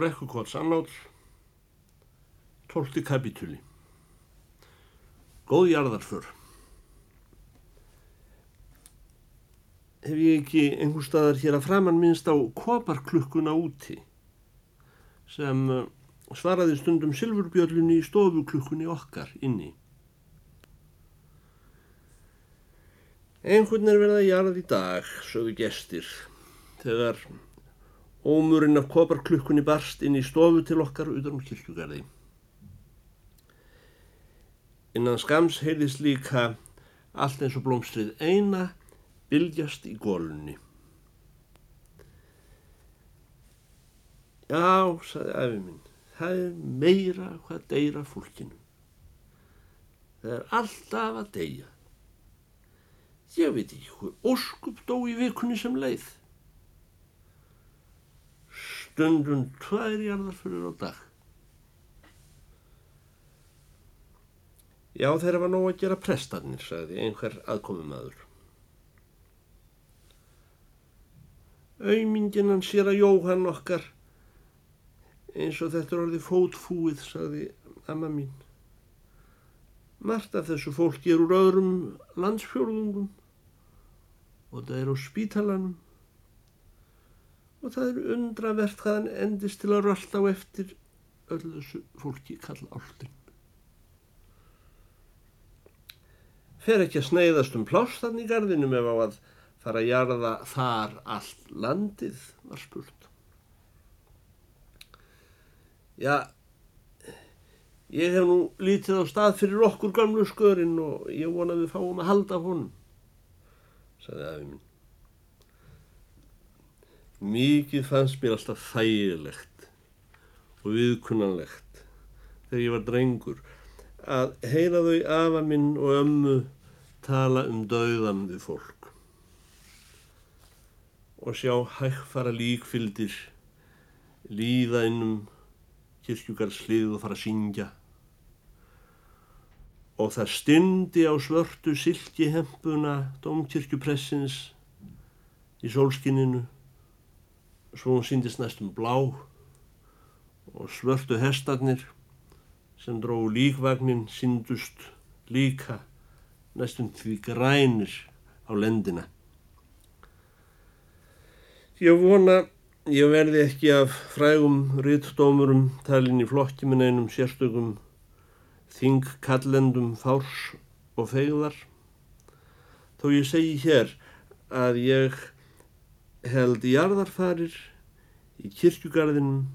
Brekkukot Sannál, 12. kapitúli. Góð jarðarför. Hef ég ekki einhver staðar hér að framann minnst á koparklukkuna úti sem eh, svaraði stundum silfurbjörlunni í stofuklukkunni okkar inni. Einhvern er verið að jarð í dag, sögðu gestir, þegar ómurinn af koparklukkunni barst inn í stofu til okkar utan um kirkjugarði. Innan skams heyrðist líka allt eins og blómstrið eina bylgjast í gólunni. Já, saði afi minn, það er meira hvað deyra fólkinu. Það er alltaf að deyja. Ég veit ekki hvað óskup dó í vikunni sem leið. Stundum tvær jarðarfyrir á dag. Já, þeirra var nóg að gera prestarnir, sagði einhver aðkomum aður. Auðmingin hann sér að Jóhann okkar, eins og þetta er orðið fótfúið, sagði amma mín. Mart af þessu fólki er úr öðrum landsfjörðungum og það er á spítalanum og það er undravert hvað hann endist til að rölda á eftir öllu þessu fólki kalla áltin. Fer ekki að sneiðast um plástan í gardinum ef á að fara að jarða þar allt landið, var spurt. Já, ég hef nú lítið á stað fyrir okkur gamlu skörinn og ég vona að við fáum að halda honum, sagði afi minn. Mikið fannst mér alltaf þægilegt og viðkunnanlegt þegar ég var drengur að heyra þau afa minn og ömmu tala um dauðan við fólk og sjá hægfara líkfyldir líða innum kirkjugarslið og fara að syngja. Og það styndi á svörtu silkihempuna domkirkjupressins í sólskinninu svo hún síndist næstum blá og svörtu hestarnir sem dró líkvagnin síndust líka næstum því grænir á lendina. Ég vona ég verði ekki af frægum rittdómurum talin í flokki minn einum sérstökum þingkallendum fárs og feigðar þó ég segi hér að ég held jarðarfarir í kirkjugarðinum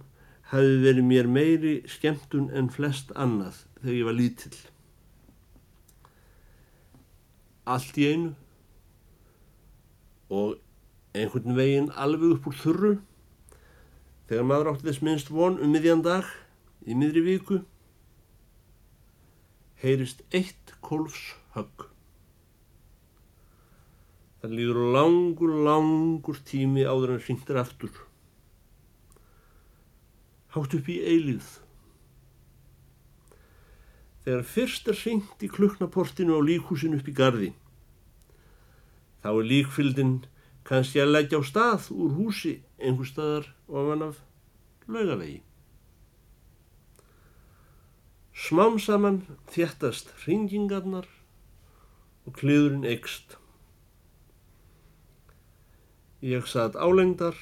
hafi verið mér meiri skemmtun en flest annað þegar ég var lítill. Allt í einu og einhvern veginn alveg upp úr þurru þegar maður átti þess minnst von um miðjan dag í miðri viku heyrist eitt kólfs högg. Það líður langur, langur tími áður en hringtir aftur. Hátt upp í eilíð. Þegar fyrst er hringt í kluknaportinu á líkhúsinu upp í gardi, þá er líkfyldin kannski að leggja á stað úr húsi einhver staðar ofan af laugavegi. Smám saman þjættast hringingarnar og kliðurinn eikst. Ég satt álengdar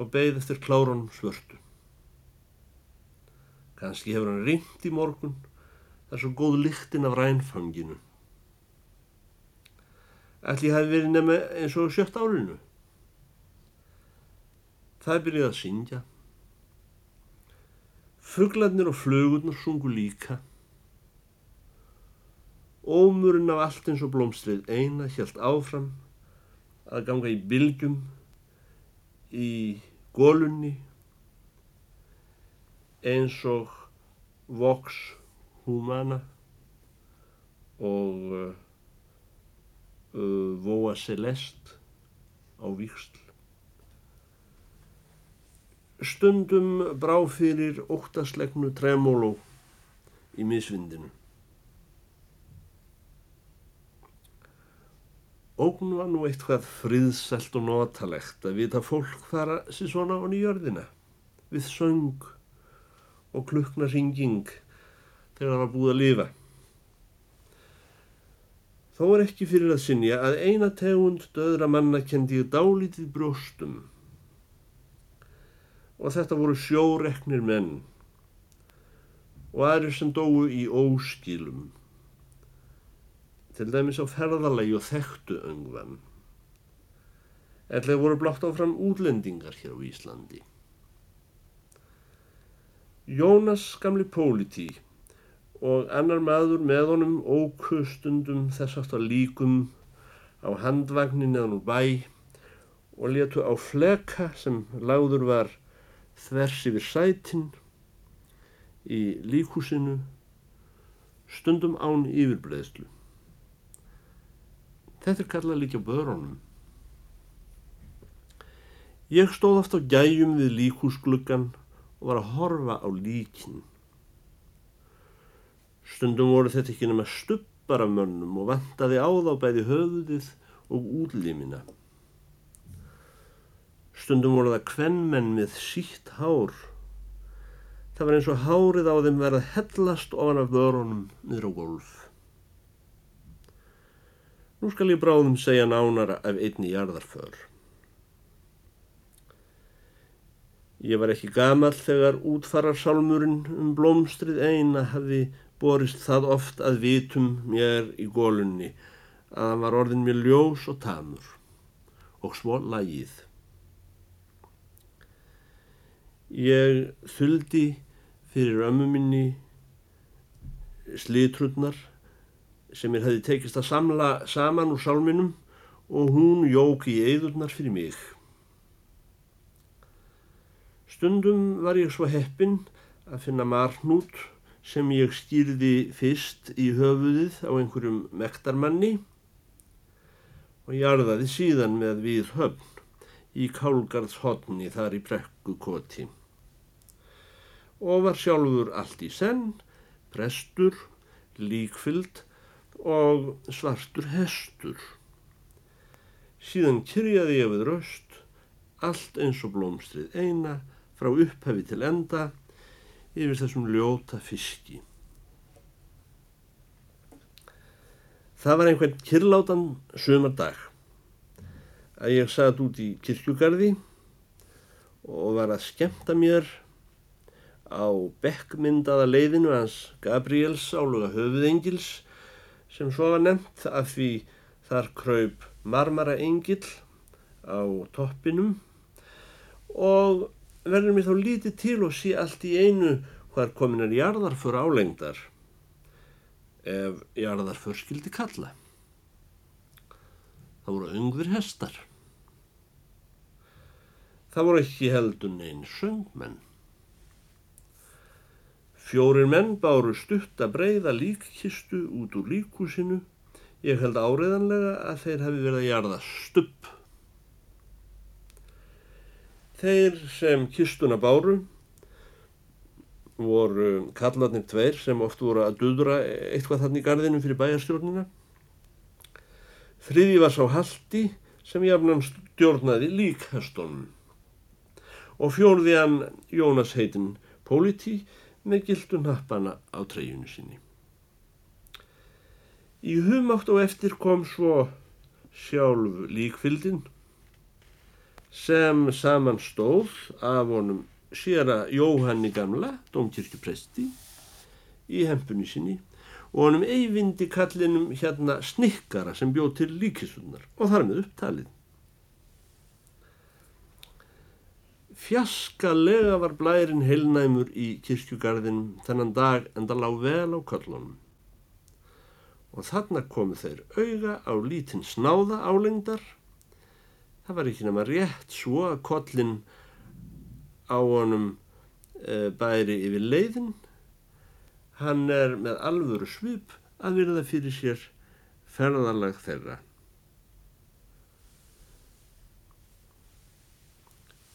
og beigð eftir kláran svörtu. Kanski hefur hann ringt í morgun, það er svo góð lyktinn af rænfanginu. Ætli hafi verið nefna eins og sjötta árinu. Það byrjuð að syngja. Fuglarnir og flugurnar sungu líka. Ómurinn af allt eins og blómstrið eina hjælt áfram að ganga í bylgjum í gólunni eins og vox humana og uh, uh, voa celest á viksl. Stundum brá fyrir óttaslegnu tremóló í misvindinu. Ógn var nú eitthvað friðselt og notalegt að vita fólk fara sér svona á nýjörðina, við söng og klukna ringing þegar það var búið að lifa. Þó er ekki fyrir að sinja að eina tegund döðra manna kendi ég dálítið brjóstum og þetta voru sjóreknir menn og aðrir sem dóu í óskilum til dæmis á ferðalagi og þekktu öngvan eða voru blátt áfram útlendingar hér á Íslandi Jónas gamli pólití og annar maður með honum ókustundum þess aftar líkum á handvagnin eða nú bæ og letu á fleka sem láður var þvers yfir sætin í líkhúsinu stundum án yfirbreðslu. Þetta er kallað líka börunum. Ég stóð oft á gæjum við líkhúsgluggan og var að horfa á líkinn. Stundum voru þetta ekki nema stuppar af mönnum og vantaði á þá bæði höfuðið og útlýmina. Stundum voru það kvennmenn með sítt hár. Það var eins og hárið á þeim verið hellast ofan af vörunum niður á golf. Nú skal ég bráðum segja nánara af einni jarðarför. Ég var ekki gamal þegar útfararsalmurinn um blómstrið eina hafi borist það oft að vitum mér í gólunni að hann var orðin mér ljós og tamur og svo lagið. Ég þuldi fyrir ömmu minni slitrurnar sem mér hefði tekist að samla saman úr sálminum og hún jók í eðurnar fyrir mig. Stundum var ég svo heppin að finna marnút sem ég skýrði fyrst í höfuðið á einhverjum mektarmanni og jarðaði síðan með við höfn í kálgarðshotni þar í brekkukoti. Og var sjálfur allt í senn, prestur, líkfylld og svartur hestur. Síðan kyrjaði ég við röst, allt eins og blómstrið eina, frá upphafi til enda, yfir þessum ljóta fiski. Það var einhvern kyrlátan sömardag að ég satt út í kirkjugarði og var að skemta mér á bekkmyndaða leiðinu hans Gabriels áluga höfuðengils sem svo var nefnt af því þar kraup marmara engil á toppinum og verður mér þá lítið til og sé allt í einu hvar kominar jarðarför álengdar ef jarðarför skildi kalla. Það voru ungður hestar. Það voru ekki heldun einn söngmenn. Fjórir menn báru stutt að breyða líkkistu út úr líkúsinu. Ég held áriðanlega að þeir hafi verið að jarða stupp. Þeir sem kistuna báru voru kallarnir tveir sem oft voru að dudra eitthvað þannig í gardinu fyrir bæjarstjórnina. Þriði var sá haldi sem jafnum stjórnaði líkhestunum og fjórði hann Jónas heitin Politi með gildun happana á treyjunu sinni. Í humátt og eftir kom svo sjálf líkfyldin sem saman stóð af honum séra Jóhanni gamla, domkirkjupresti, í hempunni sinni og honum eyvindi kallinum hérna snikkara sem bjóð til líkisunnar og þar með upptalið. Fjaskalega var blærin heilnæmur í kirkjugarðinum þennan dag en það lág vel á köllunum. Og þarna komu þeir auga á lítinn snáða álengdar. Það var ekki nema rétt svo að kollin á honum e, bæri yfir leiðin. Hann er með alvöru svip að virða fyrir sér ferðarlag þeirra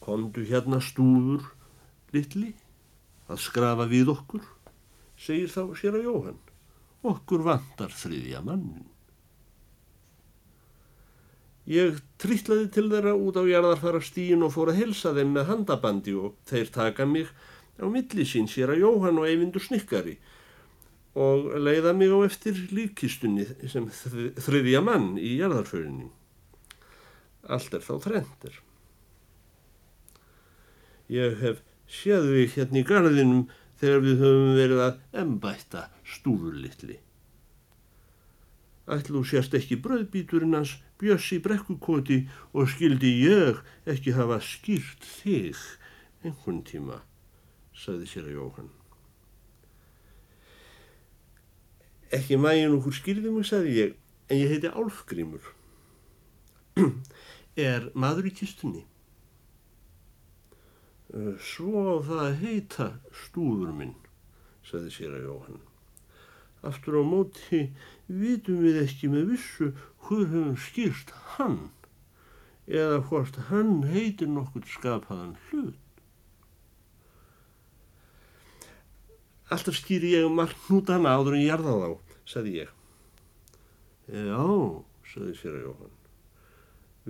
komdu hérna stúfur litli að skrafa við okkur segir þá sér að Jóhann okkur vantar þriðja mannin Ég trillaði til þeirra út á jarðarfara stíin og fór að hilsa þeim með handabandi og þeir taka mig á milli sín sér að Jóhann og Eyvindur snikkari og leiða mig á eftir líkistunni sem þriðja mann í jarðarförinni. Allt er þá þrendir. Ég hef séð við hérna í garðinum þegar við höfum verið að embætta stúfurlittli. Ætlu sérst ekki bröðbíturinn hans bjössi brekkukoti og skildi ég ekki hafa skýrt þig einhvern tíma, saði sér að Jóhann. Ekki mægin okkur skýrði mig, saði ég, en ég heiti Álfgrímur. er maður í kistunni? Svo það heita stúður minn, saði sér að Jóhann. Aftur á móti vitum við ekki með vissu hver hefur skýrst hann eða hvort hann heitir nokkur skapaðan hlut. Alltaf skýri ég margt hnútana áður en ég jarða þá, sagði ég. Já, sagði sér að Jóhann.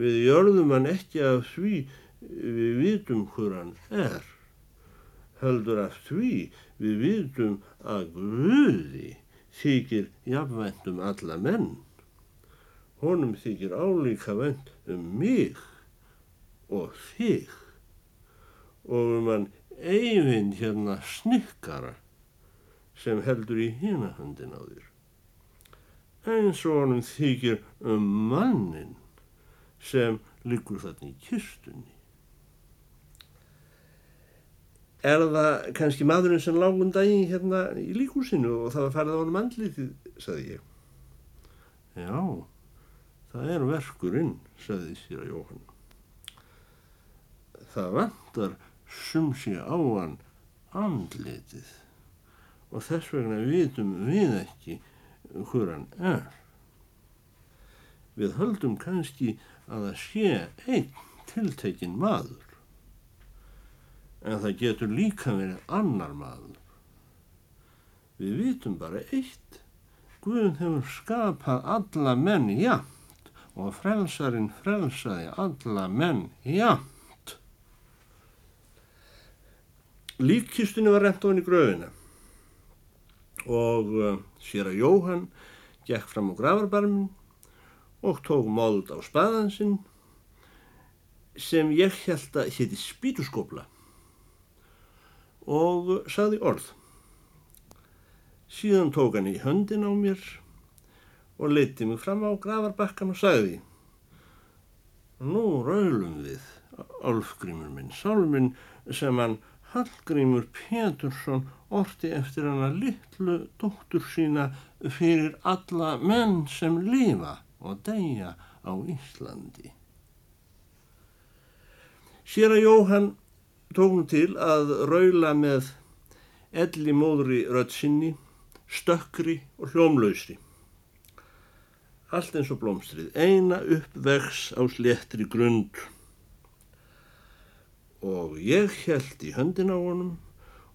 Við jörðum hann ekki af því við vitum hver hann er. Heldur af því við vitum að Guði þykir jafnvæntum alla menn honum þykir álíka vend um mig og þig og um hann eyfinn hérna snikkara sem heldur í hinahöndin á þér. Eins og honum þykir um mannin sem liggur þarna í kistunni. Er það kannski maðurinn sem lág um daginn hérna í líkúsinu og það var farið á honum andlitið, saði ég. Já. Það er verkurinn, sagði sér að Jóhann. Það vantar sumsi á hann andlitið og þess vegna vitum við ekki hver hann er. Við höldum kannski að það sé einn tiltekinn maður en það getur líka verið annar maður. Við vitum bara eitt. Guðun hefur skapað alla menn, já og frelsarinn frelsaði alla menn jamt. Líkkistunni var rent ofin í gröfina og uh, sér að Jóhann gekk fram á gravarbarmin og tók móðut á spaðansinn sem ég held að hétti spítuskopla og saði orð. Síðan tók hann í höndin á mér og leiti mig fram á gravarbakkan og sagði Nú raulum við, Álfgrímur minn, sálminn sem hann Hallgrímur Pétursson orti eftir hana litlu dóttur sína fyrir alla menn sem lifa og deyja á Íslandi. Sér að Jóhann tókum til að raula með elli móðri röddsinni, stökkri og hljómlausri allt eins og blómstrið, eina uppvegs á sléttri grund. Og ég held í höndin á honum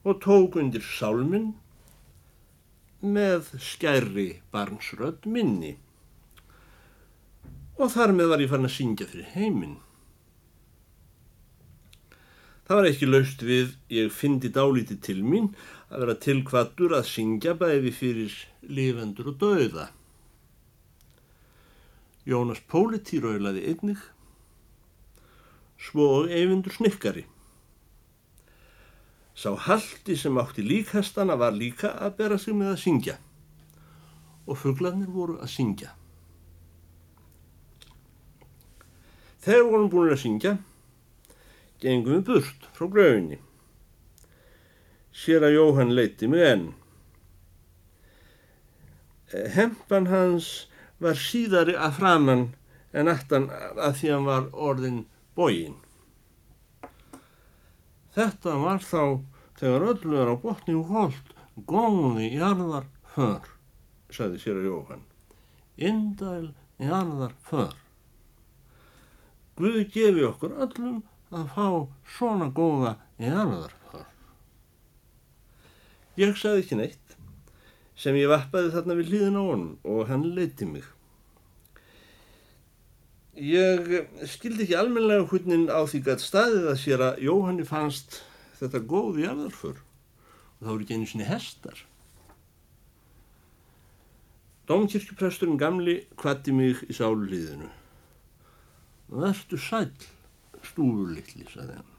og tók undir sálminn með skærri barnsrödd minni. Og þar með var ég farin að syngja fyrir heiminn. Það var ekki laust við, ég fyndi dálítið til mín að vera tilkvattur að syngja bæði fyrir lifendur og dauða. Jónas Pólití raulaði einnig, svo og eyfindur snikkari. Sá haldi sem átti líkastana var líka að bera sig með að syngja og fugglarnir voru að syngja. Þegar vorum búin að syngja, gengum við burt frá gröfinni. Sér að Jóhann leiti mig enn. Hempan hans var síðari að framann en aftan að því hann var orðin bógin. Þetta var þá þegar öllu er á botni og hold góði jarðar för, sagði sér að Jóhann. Indæl jarðar för. Guði gefi okkur öllum að fá svona góða jarðar för. Ég sagði ekki neitt sem ég vappaði þarna við hlýðin á honum og hann leiti mig. Ég skildi ekki almenlega hvernig á því gætt staðið að sér að Jóhanni fannst þetta góð í aðarför og það voru ekki einu sinni hestar. Dómkirkjupresturinn gamli kvatti mig í sáluliðinu. Vertu sæl, stúfurlittli, sagði hann.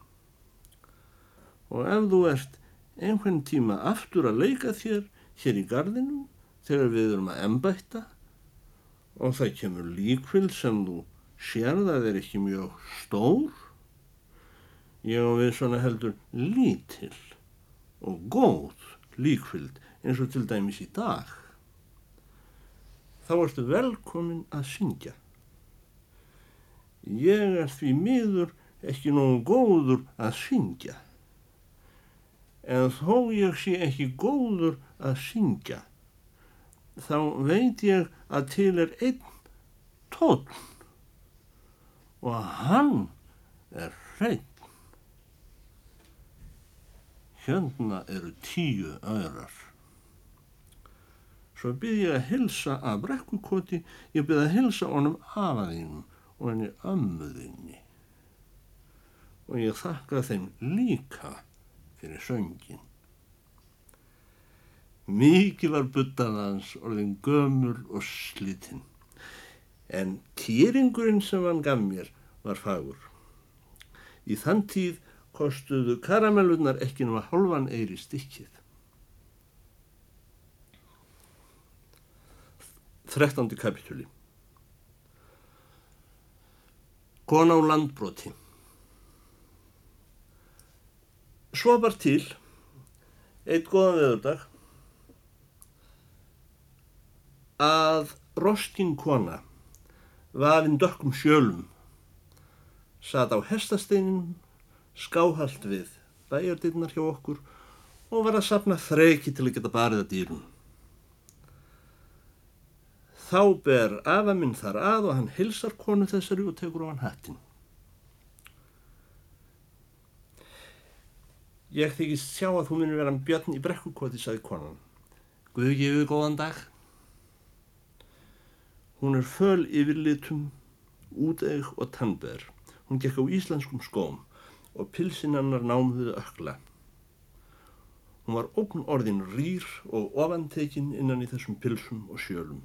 Og ef þú ert einhvern tíma aftur að leika þér hér í gardinum þegar við erum að embætta og það kemur líkvill sem þú sér það er ekki mjög stór, ég og við svona heldur lítill og góð líkvild eins og til dæmis í dag þá ertu velkomin að syngja. Ég er því miður ekki nógu góður að syngja. En þó ég sé ekki góður að syngja, þá veit ég að til er einn tónn og hann er hreinn. Hérna eru tíu öðrar. Svo byrði ég að hilsa að brekkukoti, ég byrði að hilsa honum afaðínum og henni ömmuðinni. Og ég þakka þeim líka fyrir söngin. Mikið var buttað hans orðin gömur og slitinn. En kýringurinn sem hann gaf mér var fagur. Í þann tíð kostuðu karamellunar ekki náma hálfan eiri stikkið. 13. kapitúli Kona á landbroti. Svo var til eitt góðan veðurdag að roskin kona vafinn dökkum sjölum sat á hestasteinin skáhalt við bæjardinnar hjá okkur og var að sapna þreiki til að geta barið að dýrun Þá ber afa minn þar að og hann hilsar konu þessari og tekur á hann hattin. Ég þykist sjá að þú myndir vera björn í brekkukoti, sagði konan. Guði gefið góðan dag. Hún er föl yfir litum, úteig og tannber. Hún gekk á íslenskum skóm og pilsinannar námuðu ökla. Hún var ókn orðin rýr og ofantekinn innan í þessum pilsum og sjölum.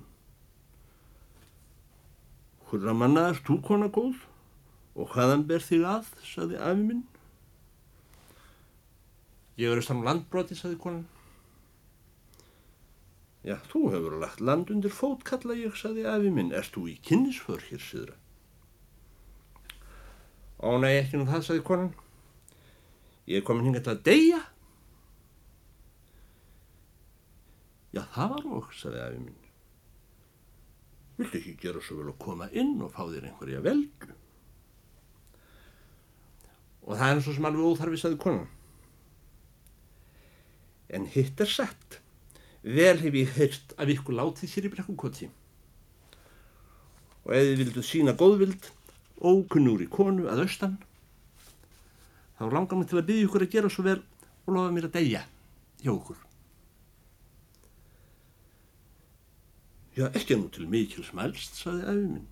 Hverra manna er þú kona góð og hvaðan ber þig að, saði afi minn. Ég verður saman landbroti, saði konan. Já, þú hefur lagt land undir fót, kalla ég, saði afi minn. Erst þú í kynnisför hér, síðra? Ó, nei, ekki nú það, saði konan. Ég er komin hinga til að deyja. Já, það var okk, saði afi minn. Viltu ekki gera svo vel að koma inn og fá þér einhverja veldu? Og það er eins og sem alveg óþarfis aðið konan. En hitt er sett. Vel hef ég heyrt af ykkur látið sér í brekkukoti. Og ef þið vildu sína góðvild, ókunnúri konu að austan, þá langar mér til að byggja ykkur að gera svo vel og lofa mér að deyja hjá okkur. Já, ekki nú til mikil smælst, saði afi minn.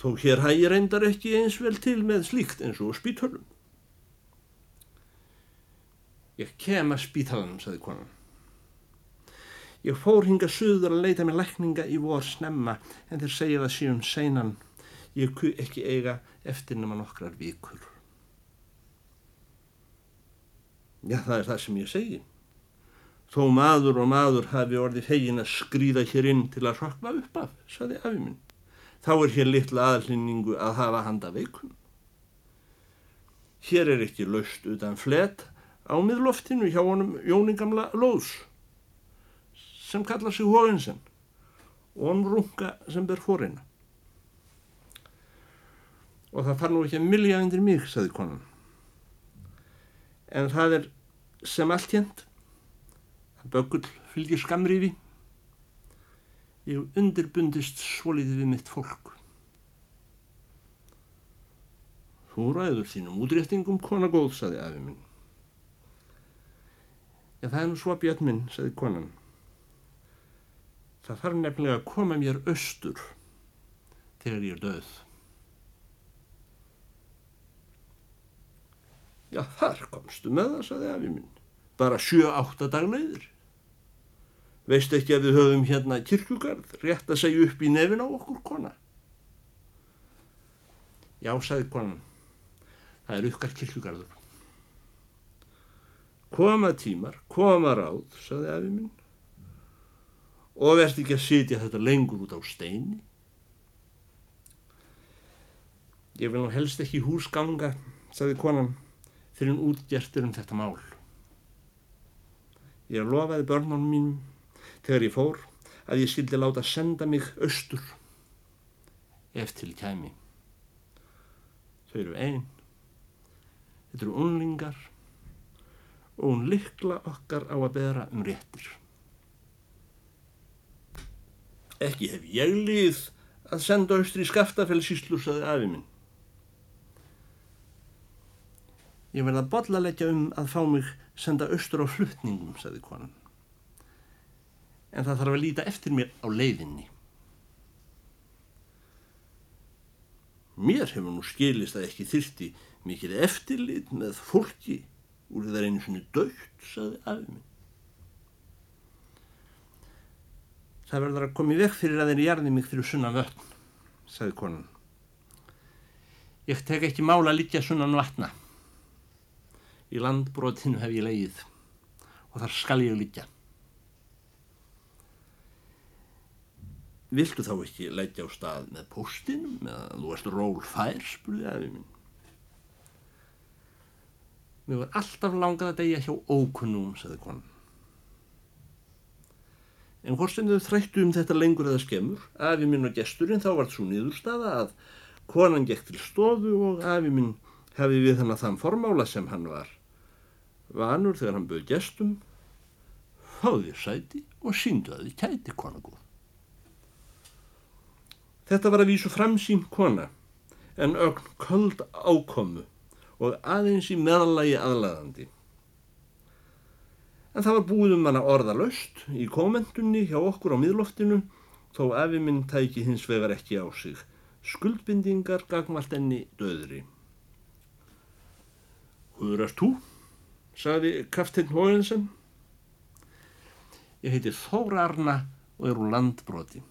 Þó hér hægir reyndar ekki eins vel til með slíkt eins og spítölum. Ég kem að spítalanum, saði konan. Ég fór hinga söður að leita með lækninga í vor snemma en þeir segja það síðan seinan. Ég ku ekki eiga eftir nema nokkrar vikur. Já, það er það sem ég segi. Þó maður og maður hafi orðið fegin að skrýða hér inn til að rakna upp af, saði afi minn. Þá er hér litla aðlýningu að hafa handa veikum. Hér er ekki löst utan flet á miðloftinu hjá honum jóningamla Lóðs sem kalla sig Hóinsen og hann runga sem ber fóreina. Og það far nú ekki að milja undir mig, saði konan. En það er sem allt hérnt Böggull fylgir skamrifi. Ég undirbundist svolítið við mitt fólk. Þú ræður þínum útréttingum, kona góð, saði afi minn. Já, það er nú svo björn minn, saði konan. Það þarf nefnilega að koma mér austur þegar ég er döð. Já, þar komstu með það, saði afi minn. Bara sjö-átta dagnæðir. Veist ekki að við höfum hérna kirkugarð, rétt að segja upp í nefin á okkur, kona? Já, saði konan. Það er ykkar kirkugarður. Koma tímar, koma ráð, saði afi minn. Og verðt ekki að sitja þetta lengur út á steini. Ég vil nú helst ekki húsganga, saði konan fyrir hún útgertur um þetta mál. Ég lofaði börnunum mínum þegar ég fór að ég skildi láta senda mig austur eftir kæmi. Þau eru einn, þetta eru unlingar og hún likla okkar á að beðra um réttir. Ekki hef ég líð að senda austur í skaftafellsíslu, saði afi minn. Ég verði að bolla leggja um að fá mig senda austur á flutningum, sagði konan. En það þarf að líta eftir mér á leiðinni. Mér hefur nú skilist að ekki þyrti mikið eftirlit með fólki úr það einu svonu dögt, sagði afi minn. Það verður að koma í vekk fyrir að þeirri jarði mig fyrir sunnan vötn, sagði konan. Ég tek ekki mála að litja sunnan vatna. Í landbrotinu hef ég leið og þar skal ég líka. Viltu þá ekki leggja á stað með postinum eða þú erst ról fær, spurði aðeins minn. Mér var alltaf langað að deyja hjá ókunnum, sagði konan. En hvort sem þau þrættu um þetta lengur eða skemur, afi minn og gesturinn þá var svo nýðurstaða að konan gekk til stofu og afi minn hefði við hann að þann formála sem hann var vanur þegar hann bauð gestum, fáði sæti og síndu að þið kæti kona góð. Þetta var að vísu framsýn kona, en ögn köld ákomu og aðeins í meðalagi aðlæðandi. En það var búið um hana orðalöst í komendunni hjá okkur á miðloftinu, þó afi minn tæki hins vegar ekki á sig. Skuldbindingar gagmalt enni döðri. Húður erst þú? saði Kaftin Hóinsen. Ég heiti Þóra Arna og er úr landbroti.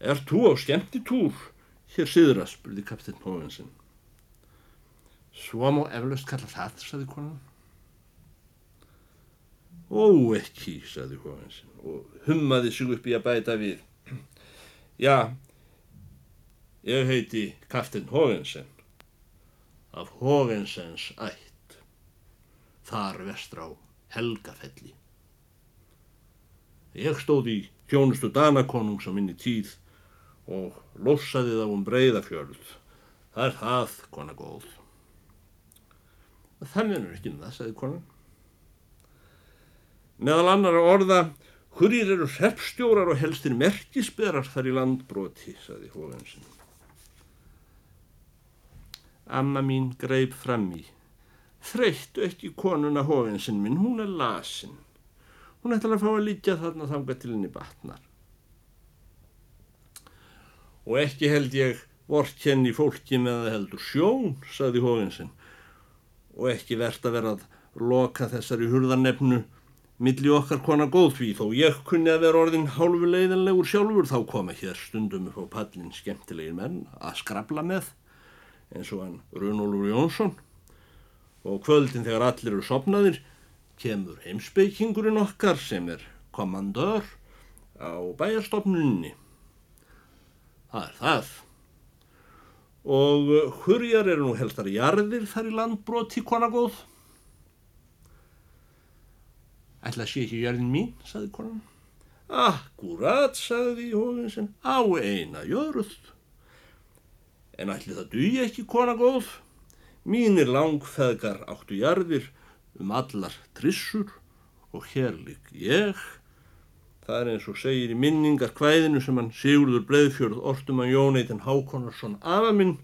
Er þú á skemmtitúr hér síðra, spurði Kaftin Hóinsen. Svo má eflaust kalla það, saði konan. Ó, ekki, saði Hóinsen og hummaði sig upp í að bæta við. Já, ég heiti Kaftin Hóinsen af Hógensens ætt, þar vestra á Helgafelli. Ég stóð í tjónustu Danakonung sem inn í tíð og lossaði þá um breyðafjörð. Það er það, kona góð. Það munur ekki um það, sagði konan. Meðal annar orða, hverjir eru hreppstjórar og helstir merkisberar þar í landbroti, sagði Hógensin. Amma mín greip fram í. Þreyttu ekki konuna hófinsinn minn, hún er lasin. Hún ætlar að fá að líka þarna þanga til henni batnar. Og ekki held ég vort henni fólki með að heldur sjón, saði hófinsinn. Og ekki verðt að vera að loka þessari hurðarnefnu milli okkar kona góðfví þó ég kunni að vera orðin hálfu leiðanlegur sjálfur þá koma hér stundum upp á pallin skemmtilegir menn að skrabla með eins og hann Runolfur Jónsson og kvöldin þegar allir eru sopnaðir kemur heimsbeikingurinn okkar sem er kommandör á bæjarstofnunni. Það er það. Og hurjar eru nú helstar jarðir þar í landbroti konagóð. Ætla að sé ekki jörðin mín, saði konan. Akkurat, saði Hóðinsen, á eina jörð en ætli það duði ekki kona góð. Mínir langfeðgar áttu jarðir um allar trissur og hér lík ég. Það er eins og segir í minningar hvæðinu sem hann Sigurður Bleðfjörð ortumann Jóneitin Hákonarsson afa minn.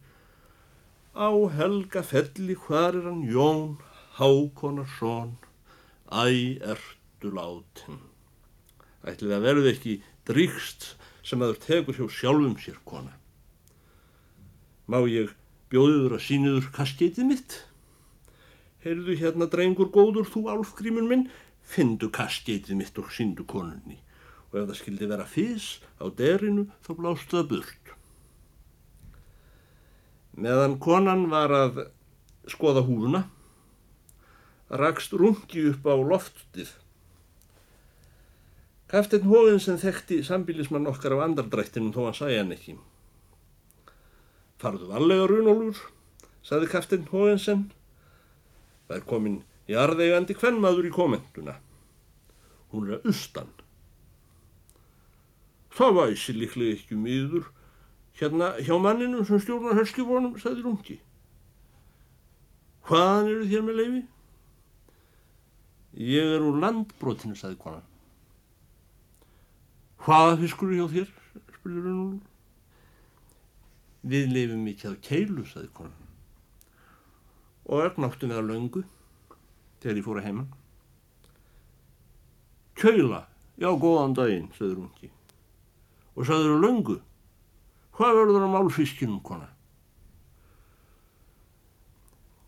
Á helga felli hvar er hann Jón Hákonarsson, æ ertu látin. Ætli það verði ekki dríkst sem að þau tekur hjá sjálfum sér kona má ég Bjóðuður að síniður kaskeitið mitt. Heyrðu hérna drengur góður þú álfgrímun minn, fyndu kaskeitið mitt og síndu konunni og ef það skildi vera fís á derinu þá blástu það burt. Meðan konan var að skoða húfuna, rakst rungi upp á loftið. Kaftin hóðin sem þekkti sambílismann okkar af andardrættinum þó hann sæði hann ekki. Farðu varlega runólur, saði kaftin hóðin sem. Það er komin í arðegandi hvernmaður í komenduna. Hún er að ustan. Það væsi líklega ekki miður hérna hjá manninu sem stjórnar herskifónum, saði rungi. Hvaðan eru þér með leifi? Ég er úr landbrotinu, saði konan. Hvaða fiskur hjá þér? spurði Runúlur. Við leifum mikið af keilu, saði konan. Og ögnáttum við að löngu þegar ég fór að heimann. Keila, já, góðan daginn, saði Rungi. Og saður að löngu. Hvað verður á málfiskinum, konan?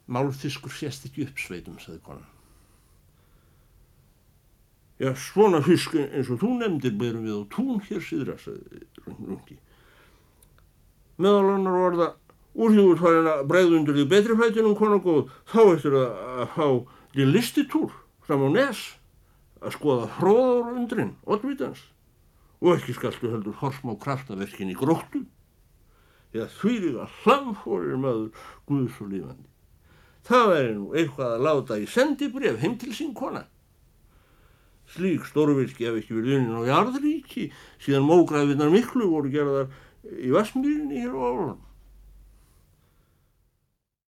Málfiskur sést ekki upp sveitum, saði konan. Já, svona fisk eins og þú nefndir berum við á tún hér síðra, sagði Rungi. Meðal annar var það úrhjúur farin að bregðundur því betri fætinum konar góð, þá eftir að fá í listitur fram á nes að skoða hróðar undrin, oddvitans, og ekki skaltu heldur horsmá kraftaverkin í gróttu. Já, því líka hlamfórir maður Guðs og lífandi. Það væri nú eitthvað að láta í sendibref heim til sín kona. Slík stórvirki hef ekki verið unin á jarðríki síðan mógræðinnar miklu voru gerðar í Vasmýrinni hér á Árland.